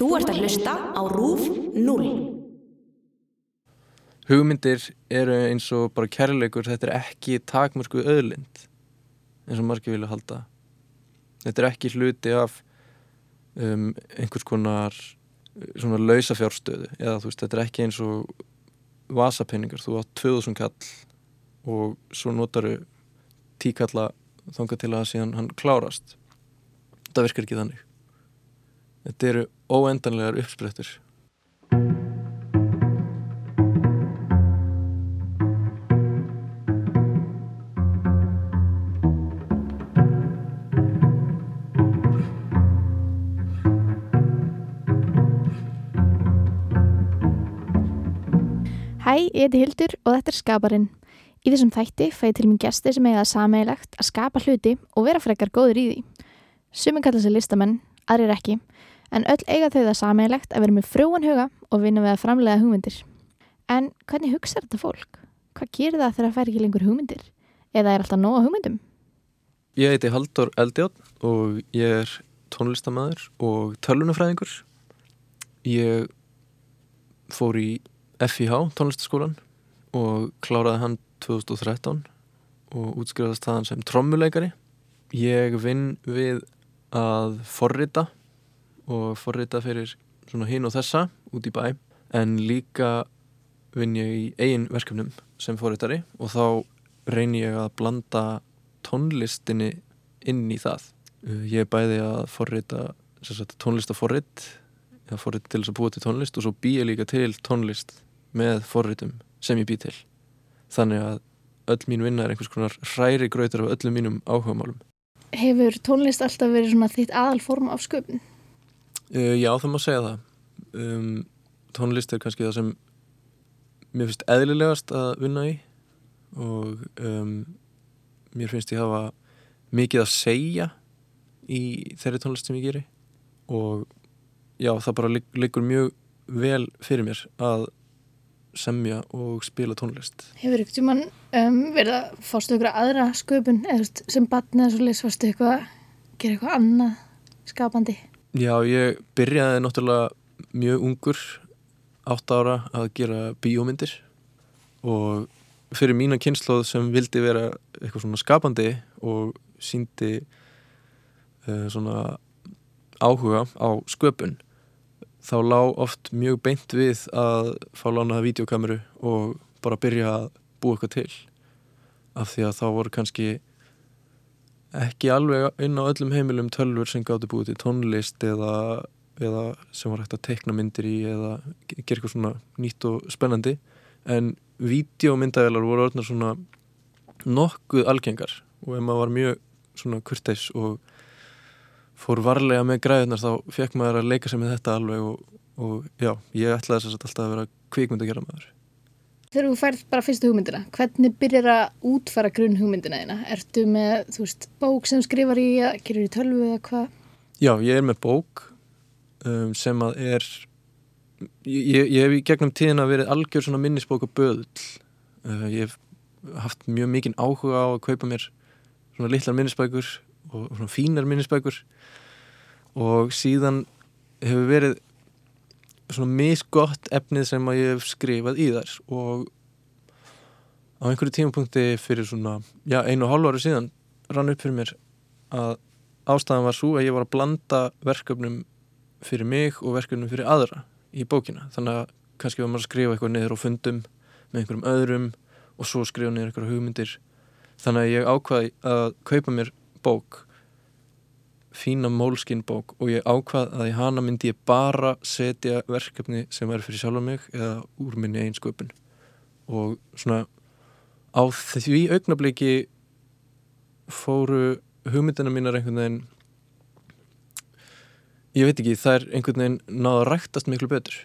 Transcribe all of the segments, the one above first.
Þú ert að hlusta á RÚF 0. Hugmyndir eru eins og bara kærleikur, þetta er ekki takmörsku öðlind eins og margir vilja halda. Þetta er ekki hluti af um, einhvers konar svona lausafjárstöðu eða þú veist, þetta er ekki eins og vasapenningar, þú átt 2000 kall og svo notaru tíkalla þanga til að síðan hann klárast. Þetta virkar ekki þannig. Þetta eru óendanlegar uppsprettur. Hæ, ég heiti Hildur og þetta er Skaparinn. Í þessum þætti fæði til minn gesti sem eiga það sameigilegt að skapa hluti og vera frekar góður í því. Sumi kalla sig listamenn, aðrir ekki, en öll eiga þau það sameigilegt að vera með frjóan huga og vinna við að framlega hugmyndir. En hvernig hugsaður þetta fólk? Hvað gerir það þegar það fær ekki lengur hugmyndir? Eða er alltaf nóga hugmyndum? Ég heiti Haldur Eldjátt og ég er tónlistamæður og tölvunafræðingur. Ég fór í FIH tónlistaskólan og kláraði hann 2013 og útskrifaðist þaðan sem trommuleikari. Ég vinn við að forrita og forrita fyrir svona hinn og þessa út í bæ en líka vinn ég í eigin verkefnum sem forritari og þá reynir ég að blanda tónlistinni inn í það. Uh, Ég er bæði að forrita tónlistaforrit eða forrit til þess að búa til tónlist og svo bý ég líka til tónlist með forritum sem ég bý til. Þannig að öll mín vinna er einhvers konar hræri grautur af öllum mínum áhugamálum. Hefur tónlist alltaf verið svona þitt aðalform af sköpun? Uh, já, það má segja það. Um, tónlist er kannski það sem mér finnst eðlilegast að vinna í og um, mér finnst ég hafa mikið að segja í þeirri tónlist sem ég geri og já, það bara lig liggur mjög vel fyrir mér að semja og spila tónlist. Hefur ykkur tíman um, verið að fástu ykkur aðra sköpun eða sem batni eða svo leys fástu ykkur að gera eitthvað annað skapandi? Já, ég byrjaði náttúrulega mjög ungur, átt ára að gera bíómyndir. Og fyrir mína kynnslóð sem vildi vera eitthvað svona skapandi og síndi uh, svona áhuga á sköpun þá lá oft mjög beint við að fá lánaða videokameru og bara byrja að búa eitthvað til. Af því að þá voru kannski ekki alveg inn á öllum heimilum tölfur sem gáttu búið til tónlist eða, eða sem var hægt að tekna myndir í eða gera eitthvað svona nýtt og spennandi en videomyndavelar voru orðnar svona nokkuð algengar og ef maður var mjög svona kurteis og fór varlega með græðunar þá fekk maður að leika með þetta alveg og, og já, ég ætlaði þess að alltaf að vera kvikmynd að gera maður. Þegar þú færð bara fyrstu hugmyndina, hvernig byrjar að útfara grunn hugmyndina þína? Ertu með, þú veist, bók sem skrifar í gerir í tölvu eða hvað? Já, ég er með bók um, sem að er ég, ég, hef í gegnum tíðina verið algjör svona minnisbók og böðull uh, ég hef haft mjög mikinn áhuga á að kaupa mér svona litlar minnisbækur og svona fínar minnisbækur og síðan hefur verið svona misgott efnið sem að ég hef skrifað í þar og á einhverju tímapunkti fyrir svona, já, einu og hálf ári síðan rann upp fyrir mér að ástæðan var svo að ég var að blanda verkefnum fyrir mig og verkefnum fyrir aðra í bókina. Þannig að kannski var maður að skrifa eitthvað niður á fundum með einhverjum öðrum og svo skrifa niður einhverja hugmyndir. Þannig að ég ákvaði að kaupa mér bók fína mólskinn bók og ég ákvað að í hana myndi ég bara setja verkefni sem er fyrir sjálf mig eða úr minni einsköpun og svona á því augnabliki fóru hugmyndina mínar einhvern veginn ég veit ekki, það er einhvern veginn náða að ræktast miklu betur.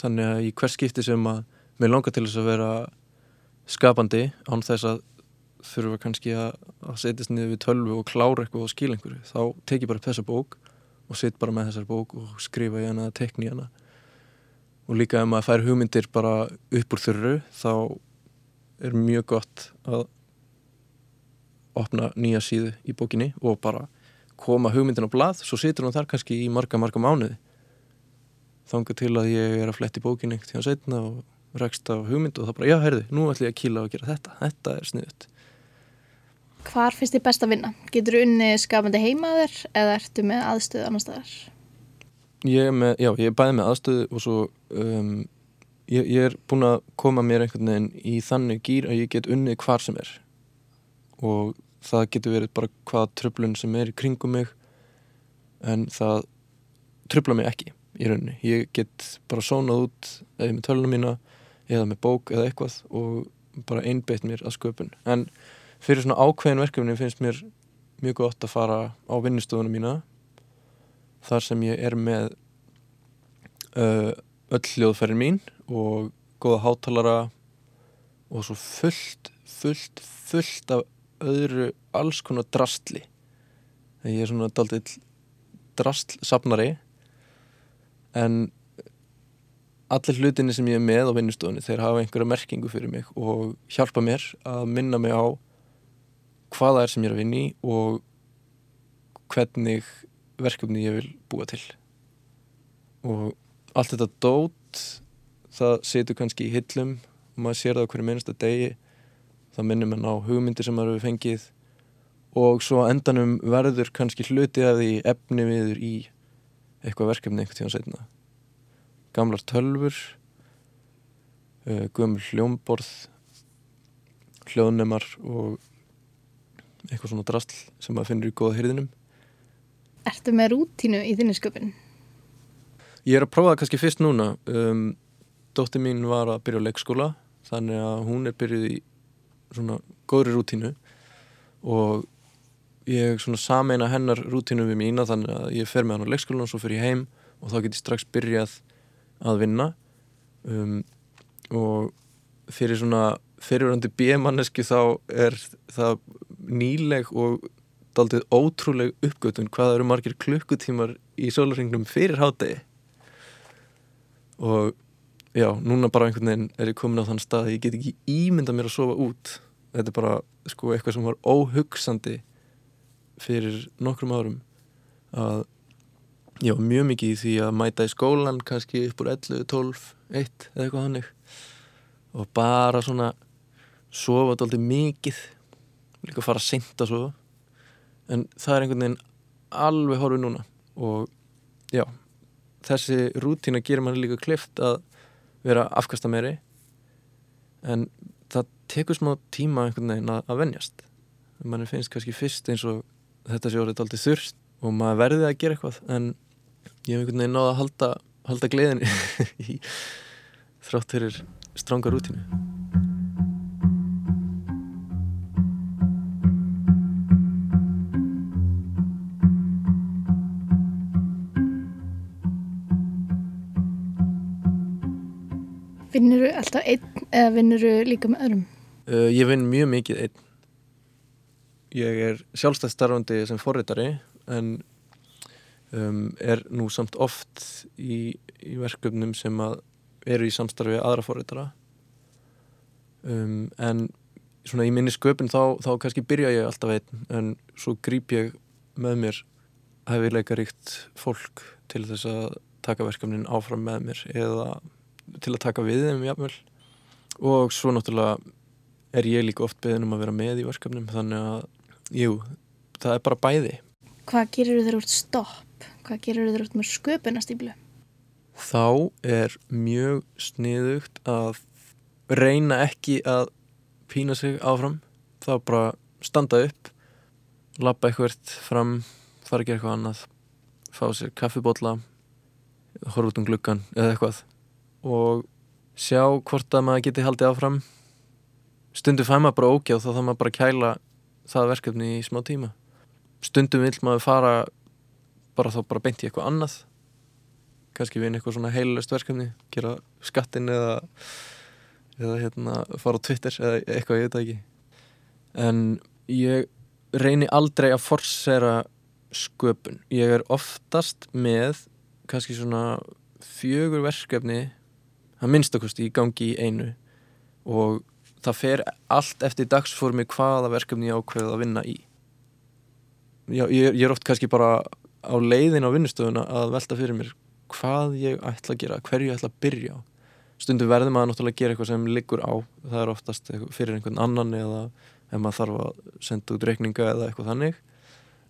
Þannig að í hvers skipti sem að mér langar til þess að vera skapandi án þess að þurfa kannski að, að setjast niður við tölvu og klára eitthvað og skila einhverju þá tek ég bara upp þessa bók og sitt bara með þessar bók og skrifa í hana tekni í hana. Og líka ef maður fær hugmyndir bara upp úr þurru þá er mjög gott að opna nýja síðu í bókinni og bara koma hugmyndin á blað svo situr hún þar kannski í marga marga mánuði. Þanga til að ég er að fletti bókin einhvern tíðan setna og rekst á hugmynd og það bara, já, heyrðu, nú ætlum ég að kýla og gera þetta. Þetta er sniðut Hvar finnst þið best að vinna? Getur unni skapandi heimaður eða ertu með aðstöðu annar staðar? Ég er með, já, ég er bæði með aðstöðu og svo um, ég, ég er búin að koma mér einhvern veginn í þannig gýr að ég get unnið hvar sem er og það getur verið bara hvað tröflun sem er í kringum mig en það tröfla mig ekki í rauninni. Ég get bara sónað út eða með tölunum mína eða með bók eða eitthvað og bara einbeitt mér að sköpun. En fyrir svona ákveðin verkefni finnst mér mjög gott að fara á vinnustofunum mína þar sem ég er með uh, öll hljóðferðin mín og góða hátalara og svo fullt, fullt, fullt af öðru alls konar drastli. Þegar ég er svona daldið drastlsapnari en allir hlutinni sem ég er með á vinnustofunni þeir hafa einhverja merkingu fyrir mig og hjálpa mér að minna mig á hvaða er sem ég er að vinni og hvernig verkefni ég vil búa til. Og allt þetta dót það setur kannski í hillum og maður sér það hverju minnsta degi það minnir mann á hugmyndir sem maður hefur fengið og svo endanum verður kannski hluti af því efni viður í eitthvað verkefni einhvern tíðan setna gamlar tölfur uh, gömul hljómborð hljóðnemar og eitthvað svona drastl sem maður finnur í góða hyrðinum Ertu með rútínu í þinni sköpun? Ég er að prófa það kannski fyrst núna. Um, Dótti mín var að byrja á leikskóla þannig að hún er byrjuð í svona góðri rútínu. Og ég svona sameina hennar rútínu við mína þannig að ég fer með hann á leikskólan og svo fer ég heim og þá get ég strax byrjað að vinna. Um, og fyrir svona fyrirvörandi bímannesku þá er það nýleg og daldið ótrúleg uppgötun hvað eru margir klukkutímar í sólarringnum fyrir hádegi. Og já, núna bara einhvern veginn er ég komin á þann stað að ég get ekki ímynda mér að sofa út. Þetta er bara sko eitthvað sem var óhugsandi fyrir nokkrum árum að var mjög mikið í því að mæta í skólan kannski upp úr 11, 12, 1 eða eitthvað hannig og bara svona sofa alltaf mikið líka fara sent að sofa. En það er einhvern veginn alveg horfið núna. Og já, þessi rútína gerir manni líka klift að vera afkasta meiri. En það tekur smá tíma einhvern veginn að, að venjast. Manni finnst kannski fyrst eins og þetta sé orðið alltaf þurft og maður verði að gera eitthvað. En ég hef einhvern veginn náða að halda, halda gleðinni í þrátt fyrir stránga rútínu Vinnur þú alltaf einn eða vinnur þú líka með öðrum? Uh, ég vinn mjög mikið einn. Ég er sjálfstæðstarfandi sem forritari en um, er nú samt oft í, í verkefnum sem eru í samstarfi aðra forritara. Um, en svona í minni sköpun þá, þá kannski byrja ég alltaf einn en svo grýp ég með mér hefileika ríkt fólk til þess að taka verkefnin áfram með mér eða til að taka við þeim jafnvel og svo náttúrulega er ég líka oft beðin um að vera með í verkefnum þannig að, jú, það er bara bæði Hvað gerir þú þú ert stopp? Hvað gerir þú ert með sköpunastíflu? Þá er mjög sniðugt að reyna ekki að pína sig áfram þá bara standa upp lappa eitthvað fram fara að gera eitthvað annað fá sér kaffibotla horfa út um gluggan eða eitthvað og sjá hvort að maður geti haldið áfram. Stundum fæ maður bara ógjá þá þá maður bara kæla það verkefni í smá tíma. Stundum vil maður fara bara þá bara beint í eitthvað annað. Kannski vinna eitthvað svona heilust verkefni gera skattin eða eða hérna fara á Twitter eða eitthvað ég veit ekki. En ég reyni aldrei að forsera sköpun. Ég er oftast með kannski svona fjögur verkefni að minnstakosti í gangi í einu. Og það fer allt eftir dagsformi hvaða verkefni ég ákveða að vinna í. Já, ég, ég er oft kannski bara á leiðin á vinnustöðuna að velta fyrir mér hvað ég ætla að gera, hverju ég ætla að byrja á. Stundum verður maður náttúrulega að gera eitthvað sem liggur á, það er oftast fyrir einhvern annan eða ef maður þarf að senda út reikninga eða eitthvað þannig.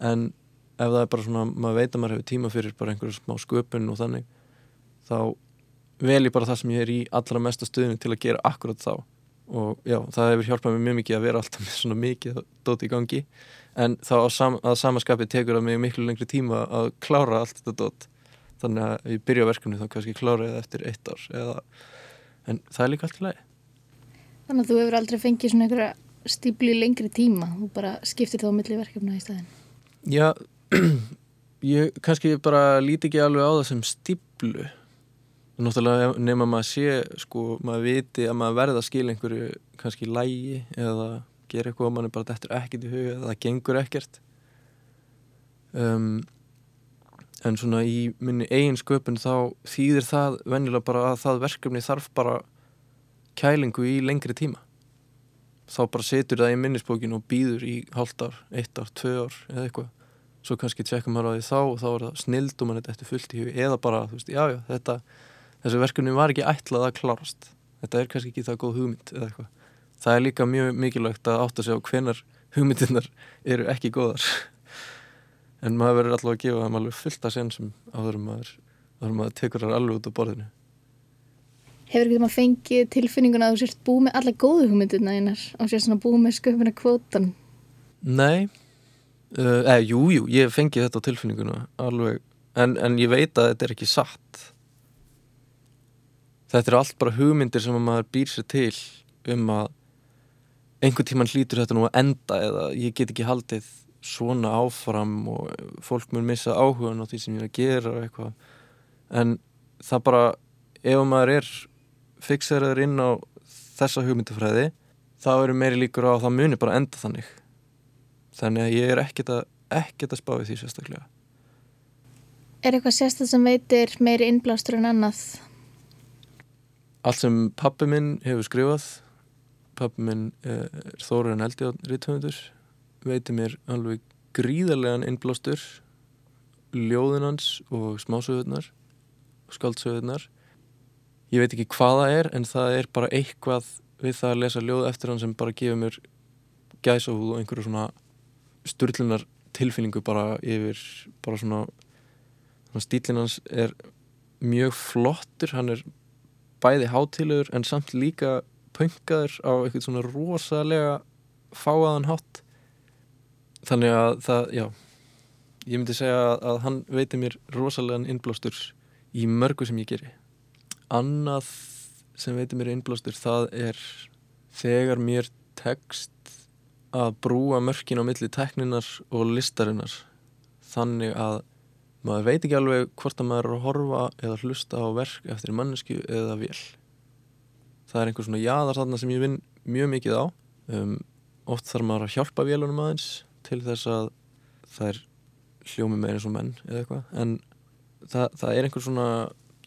En ef það er bara svona, maður veit að maður hefur tíma fyrir bara einhverju smá sköpun og þannig þá vel ég bara það sem ég er í allra mesta stuðinu til að gera akkurat þá. Og já, það hefur hjálpað mér mjög mikið að vera alltaf með svona mikið dót í gangi. En þá sam, að samaskapi tekur það mig miklu lengri tíma að klára allt þetta dót. Þannig að ég byrja verkefni þá kannski klára það eftir eitt ár eða, en það er líka allt í lagi. Þannig að þú hefur aldrei fengið svona einhverja stípli lengri tíma. Og bara skiptir þá milli verkefna í staðin Já, ég kannski bara líti ekki alveg á það sem stíplu Náttúrulega nema maður sé, sko, maður viti að maður verða að skilja einhverju kannski lægi eða gera eitthvað og maður bara dettur ekkert í huga eða það gengur ekkert. Um, en svona í minni eigin sköpun þá þýðir það venjulega bara að það verkefni þarf bara kælingu í lengri tíma. Þá bara setur það í minnisbókinu og býður í halvt ár, eitt ár, tvö ár eða eitthvað. Svo kannski tjekka maður á því þá og þá er það snild og maður er þetta fullt í huga eða bara, þú veist, já, já, þetta þessu verkefni var ekki ætlað að klárast. Þetta er kannski ekki það góð hugmynd eða eitthvað. Það er líka mjög mikilvægt að átta sig á hvenar hugmyndirnar eru ekki góðar. En maður verður alltaf að gefa þeim alveg fullt að sen sem áður maður, áður maður tekur þar alveg út á borðinu. Hefur ekki maður fengið tilfinninguna að þú sérst búið með alla góðu hugmyndirna einar og sérst svona búið með sköpuna kvótan Nei. Uh, eða jújú, jú, ég fengið þetta á tilfinninguna alveg, en, en ég veit að þetta er ekki satt þetta er allt bara hugmyndir sem maður býr sér til um að einhvern tíman hlýtur þetta nú að enda eða ég get ekki haldið svona áfram og fólk mun missa áhugan á því sem ég er að gera eitthvað. En það bara ef maður er fixeraður inn á þessa hugmyndafræði þá eru meiri líkur á að það muni bara enda þannig. Þannig að ég er ekkert að ekkert að spá í því sérstaklega. Er eitthvað sérstaklega sem veitir meiri innblástur en annað Allt sem pappi minn hefur skrifað pappi minn er Þóru en Eldi á ríðtöfundur veitir mér alveg gríðarlegan innblástur ljóðinans og smásöðunar og skaldsöðunar ég veit ekki hvað það er en það er bara eitthvað við það að lesa ljóð eftir hann sem bara gefur mér gæsahúð og einhverju svona styrlunar tilfinningu bara yfir bara svona, svona stílinans er mjög flottur hann er bæði hátilegur en samt líka pöngaður á eitthvað svona rosalega fáaðan hátt. Þannig að það, já ég myndi segja að, hann veitir mér rosalegan innblástur í mörgu sem ég geri. Annað sem veitir mér innblástur það er þegar mér tekst að brúa mörkin á milli tekninar og listarinnar. Þannig að maður veit ekki alveg hvort að maður er að horfa eða hlusta á verk eftir mannesku eða vel það er einhver svona jáðar þarna sem ég vinn mjög mikið á. Um, oft þarf maður að hjálpa vélunum aðeins til þess að það er hljómi meira eins og menn eða eitthvað. En það, það er einhver svona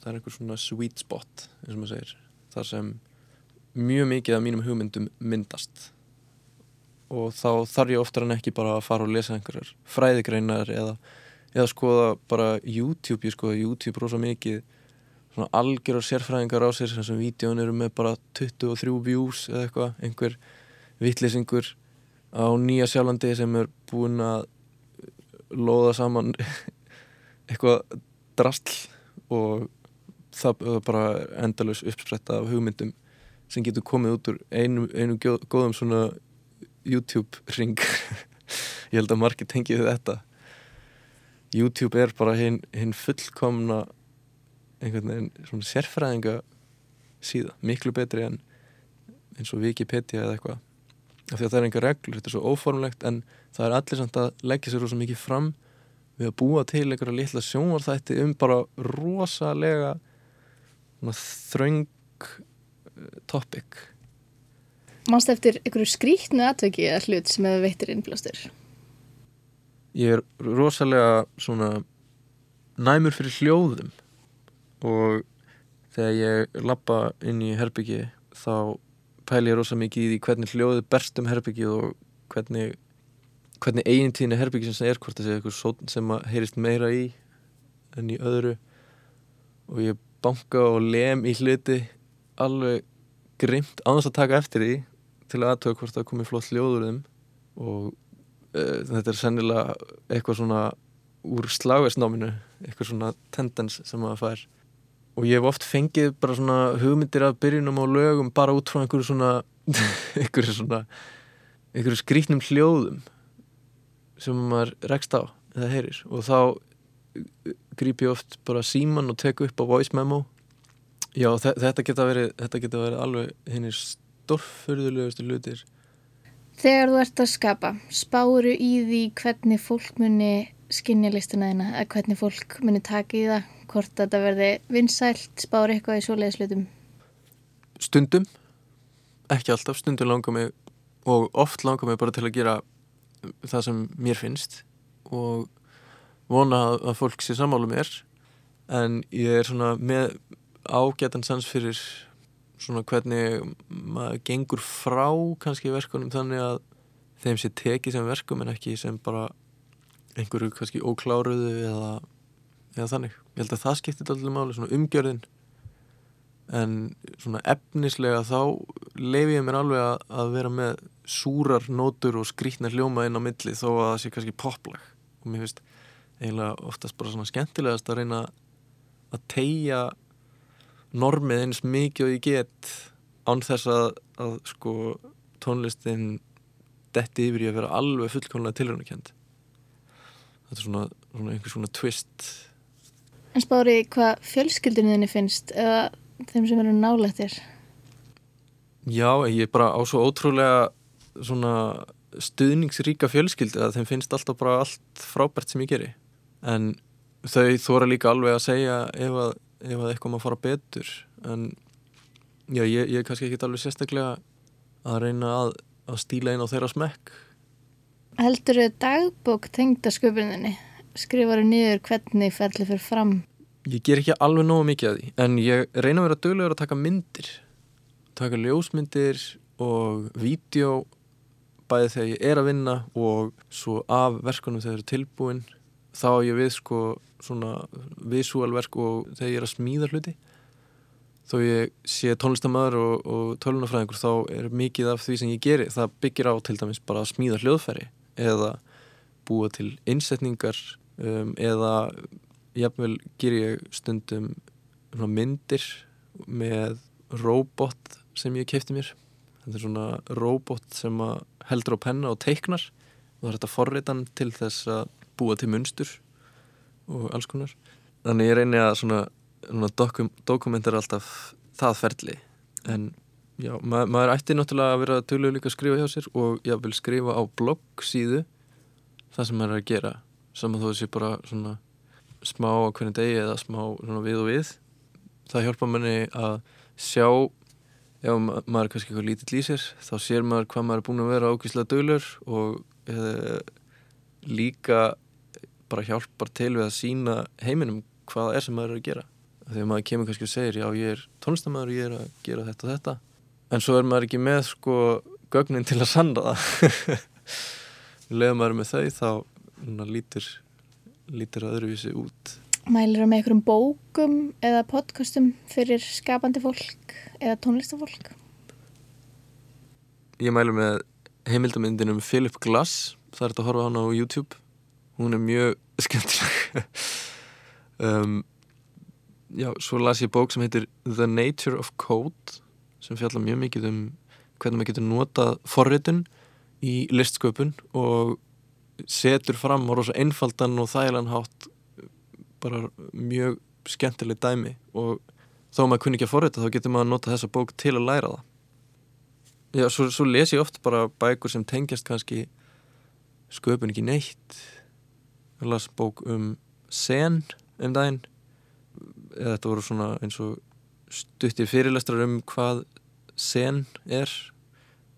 það er einhver svona sweet spot eins og maður segir þar sem mjög mikið af mínum hugmyndum myndast. Og þá þarf ég oftar en ekki bara að fara og lesa einhverjar fræðigreinar eða eða skoða bara YouTube, ég skoða YouTube rosa mikið. Svona algjör og sérfræðingar á sér sem vídjón eru með bara 23 views eða eitthvað, einhver vittlisingur á Nýja Sjálfandi sem er búin að loða saman eitthvað drastl og það er bara endalus uppspretta af hugmyndum sem getur komið út úr einu, einu góðum svona YouTube ring ég held að margir tengið þetta YouTube er bara hinn hin fullkomna einhvern veginn svona sérfræðinga síða, miklu betri en eins og Wikipedia eða eitthvað af því að það er einhver reglur, þetta er svo óformlegt en það er allir samt að leggja sér rosa mikið fram við að búa til einhverja litla sjónvarþætti um bara rosalega þröng eh, topic Mánst eftir einhverju skrítnu aðtöki eða hlut sem hefur veitir innblástur? Ég er rosalega svona næmur fyrir hljóðum. Og þegar ég lappa inn í herbyggi þá pæl ég rosa mikið í því hvernig hljóði berst um herbyggið og hvernig hvernig eigintíðinni herbyggi sem er hvort það sé eitthvað sem heyrist meira í enn í öðru. Og ég banka og lem í hluti alveg grimt á þess að taka eftir því til að aðtöða hvort það komi flott hljóður þeim. Og þetta er sennilega eitthvað svona úr slagversnáminu eitthvað svona tendens sem maður fær. Og ég hef oft fengið bara svona hugmyndir af byrjunum á lögum bara út frá einhverju svona einhverju svona einhverju skrítnum hljóðum sem maður rekst á eða heyrir. Og þá gríp ég oft bara síman og tek upp á voice memo. Já þetta geta verið þetta geta verið alveg hinnir stórfurðulegustu lutir Þegar þú ert að skapa spáru í því hvernig fólk muni skinja listina þína eða hvernig fólk muni taka í það hvort þetta verði vinsælt, spáru eitthvað í svoleiðis lutum Stundum. Ekki alltaf, stundum langar mig og oft langar mig bara til að gera það sem mér finnst. Og vona að fólk sé samálu mér en ég er svona með ágætan sans fyrir svona hvernig maður gengur frá kannski verkunum þannig að þeim sé tekið sem verkum en ekki sem bara einhverju kannski ókláruðu eða, eða þannig. Ég held að það skiptir allir máli, svona umgjörðin en svona efnislega þá lefi ég mér alveg að, að vera með súrar nótur og skrítnar hljóma inn á milli þó að það sé kannski poplag og mér finnst eiginlega oftast bara svona skemmtilegast að reyna að tegja normið eins mikið og ég get án þess að, að sko tónlistin detti yfir í að vera alveg fullkonlega tilröndakend þetta er svona, svona einhvers svona twist. En spári hvað fjölskyldinu þinni finnst eða þeim sem eru nálættir? Já, ég er bara á svo ótrúlega svona stuðningsríka fjölskyldi að þeim finnst alltaf bara allt frábært sem ég geri. En þau þóra líka alveg að segja ef að, ef að eitthvað maður fara betur en já, ég, ég er kannski ekki alveg sérstaklega að reyna að, að stíla inn á þeirra smekk Heldur þau dagbók tengda sköpuninni? Skrifar þau niður hvernig ferli fyrir fram? Ég ger ekki alveg nógu mikið að því en ég reyna að vera döglegur að taka myndir taka ljósmyndir og vídeo bæði þegar ég er að vinna og svo af verkunum þegar þau eru tilbúin þá ég við sko svona visuálverk og þegar ég er að smíða hluti. Þó ég sé tónlistamæður og, og tölunafræðingur þá er mikið af því sem ég geri það byggir á til dæmis bara að smíða hljóðfæri eða búa til innsetningar um, eða jafnvel ger ég stundum myndir með robot sem ég kefti mér. Þetta er svona robot sem heldur á penna og teiknar og það er þetta forritan til þess að búa til munstur og alls konar. Þannig ég reyni að svona, svona dokum, dokumentar alltaf það ferli. En já, ma maður ætti náttúrulega að vera tölulega líka að skrifa hjá sér og ég vil skrifa á blogg síðu það sem maður er að gera. Saman þó þessi bara svona smá á hvernig degi eða smá við og við. Það hjálpa manni að sjá ef maður er kannski eitthvað lítill í sér þá sér maður hvað maður er búin að vera ákvíslega dölur og eða, líka bara hjálpar til við að sína heiminum hvað er sem maður er að gera. Þegar maður kemur kannski og segir já ég er tónlistamæður og ég er að gera þetta og þetta. En svo er maður ekki með sko gögnin til að sanda það. Leður maður með þau þá lítir lítir að öðruvísi út. Mælir það með einhverjum bókum eða podcastum fyrir skapandi fólk eða tónlistafólk? Ég mælu með heimildamindinum Philip Glass. Það er þetta að horfa hann á YouTube hún er mjög skemmtileg. Um, Já, svo las ég bók sem heitir The Nature of Code sem fjalla mjög mikið um hvernig maður getur notað forritun í listsköpun og setur fram á rosa einfaldan og þægilegan hátt bara mjög skemmtileg dæmi. Og þá maður kunni ekki að forrita þá getur maður að nota þessa bók til að læra það. Já, svo, svo les ég oft bara bækur sem tengjast kannski sköpun ekki neitt ég las bók um sen um daginn. Eða þetta voru svona eins og stutti fyrirlestrar um hvað sen er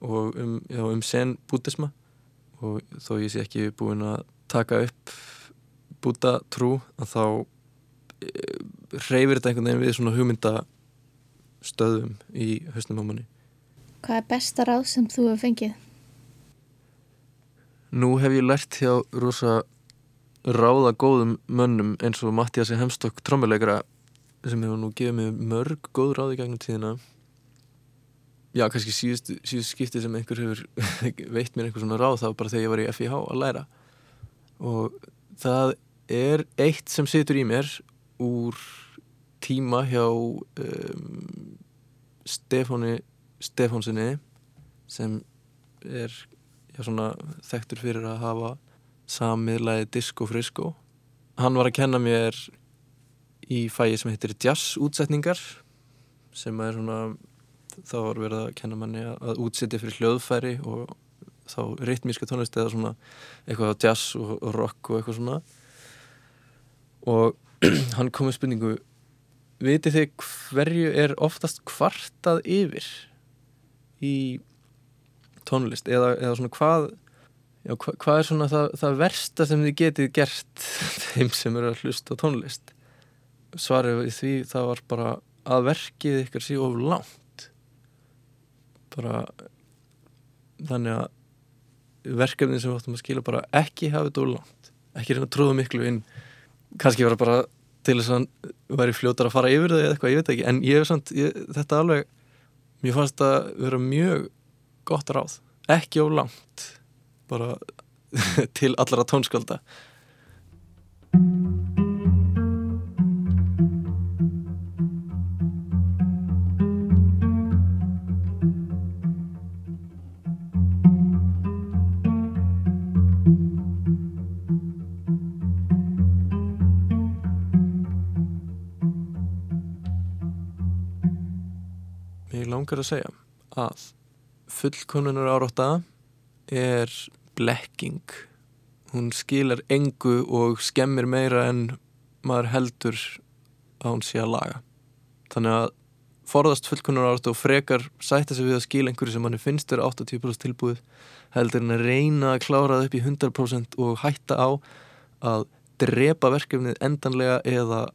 og um, já, um sen bútisma og þó ég sé ekki búin að taka upp búta trú að þá reyfir þetta einhvern veginn við svona hugmyndastöðum í höstum á manni. Hvað er besta ráð sem þú hefur fengið? Nú hef ég lært hjá rosa ráða góðum mönnum eins og Mattiasi Hemstokk trommuleikra sem hefur nú gefið mér mörg góð ráði gegnum tíðina. Já, kannski síðust, síðust skipti sem einhver hefur veitt mér einhver svona ráð var bara þegar ég var í FIH að læra. Og það er eitt sem situr í mér úr tíma hjá um, Stefáni Stefánsinni sem er já, svona, þekktur fyrir að hafa samiðlaði Disco Frisco. Hann var að kenna mér í fæi sem heitir Jazz útsetningar sem er svona þá var verið að kenna manni að útsetja fyrir hljóðfæri og þá ritmíska tónlist eða svona eitthvað á jazz og, rock og eitthvað svona. Og hann kom með spurningu vitið þið hverju er oftast kvartað yfir í tónlist? Eða, eða svona hvað já, hva, hvað er svona það, það versta sem þið getið gert þeim sem eru að hlusta tónlist? Svarið við því það var bara að verkið ykkur sé of langt. Bara þannig að verkefni sem við áttum að skila bara ekki hafa þetta of langt. Ekki reyna að trúða miklu inn. Kannski vera bara til þess að væri fljótar að fara yfir það eða eitthvað, ég veit ekki. En ég hef samt, ég, þetta alveg mér fannst það vera mjög gott ráð, ekki of langt bara til allara tónskölda Mér langar að segja að fullkonunar árátta er blekking. Hún skilar engu og skemmir meira en maður heldur að hún sé að laga. Þannig að forðast fullkonunar árátta og frekar sætta sig við að skila einhverju sem manni finnst er 80% tilbúið heldur en að reyna að klára það upp í 100% og hætta á að drepa verkefnið endanlega eða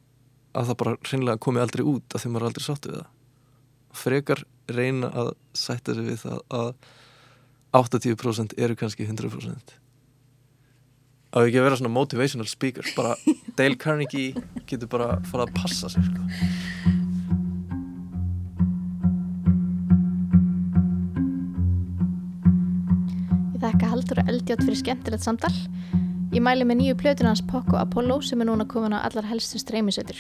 að það bara hreinlega komi aldrei út því maður er aldrei sáttu við það frekar reyna að sætta sig við það að 80% eru kannski 100% á ekki að vera svona motivational speaker bara Dale Carnegie getur bara fara að passa sig sko. Þakka Haldur og Eldjátt fyrir skemmtilegt samtal. Ég mæli með nýju plötunans Poco Apollo sem er núna komin á allar helstu streymisötur.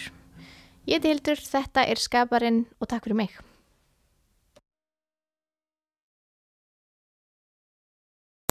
Ég heiti Hildur, þetta er Skaparinn og takk fyrir mig.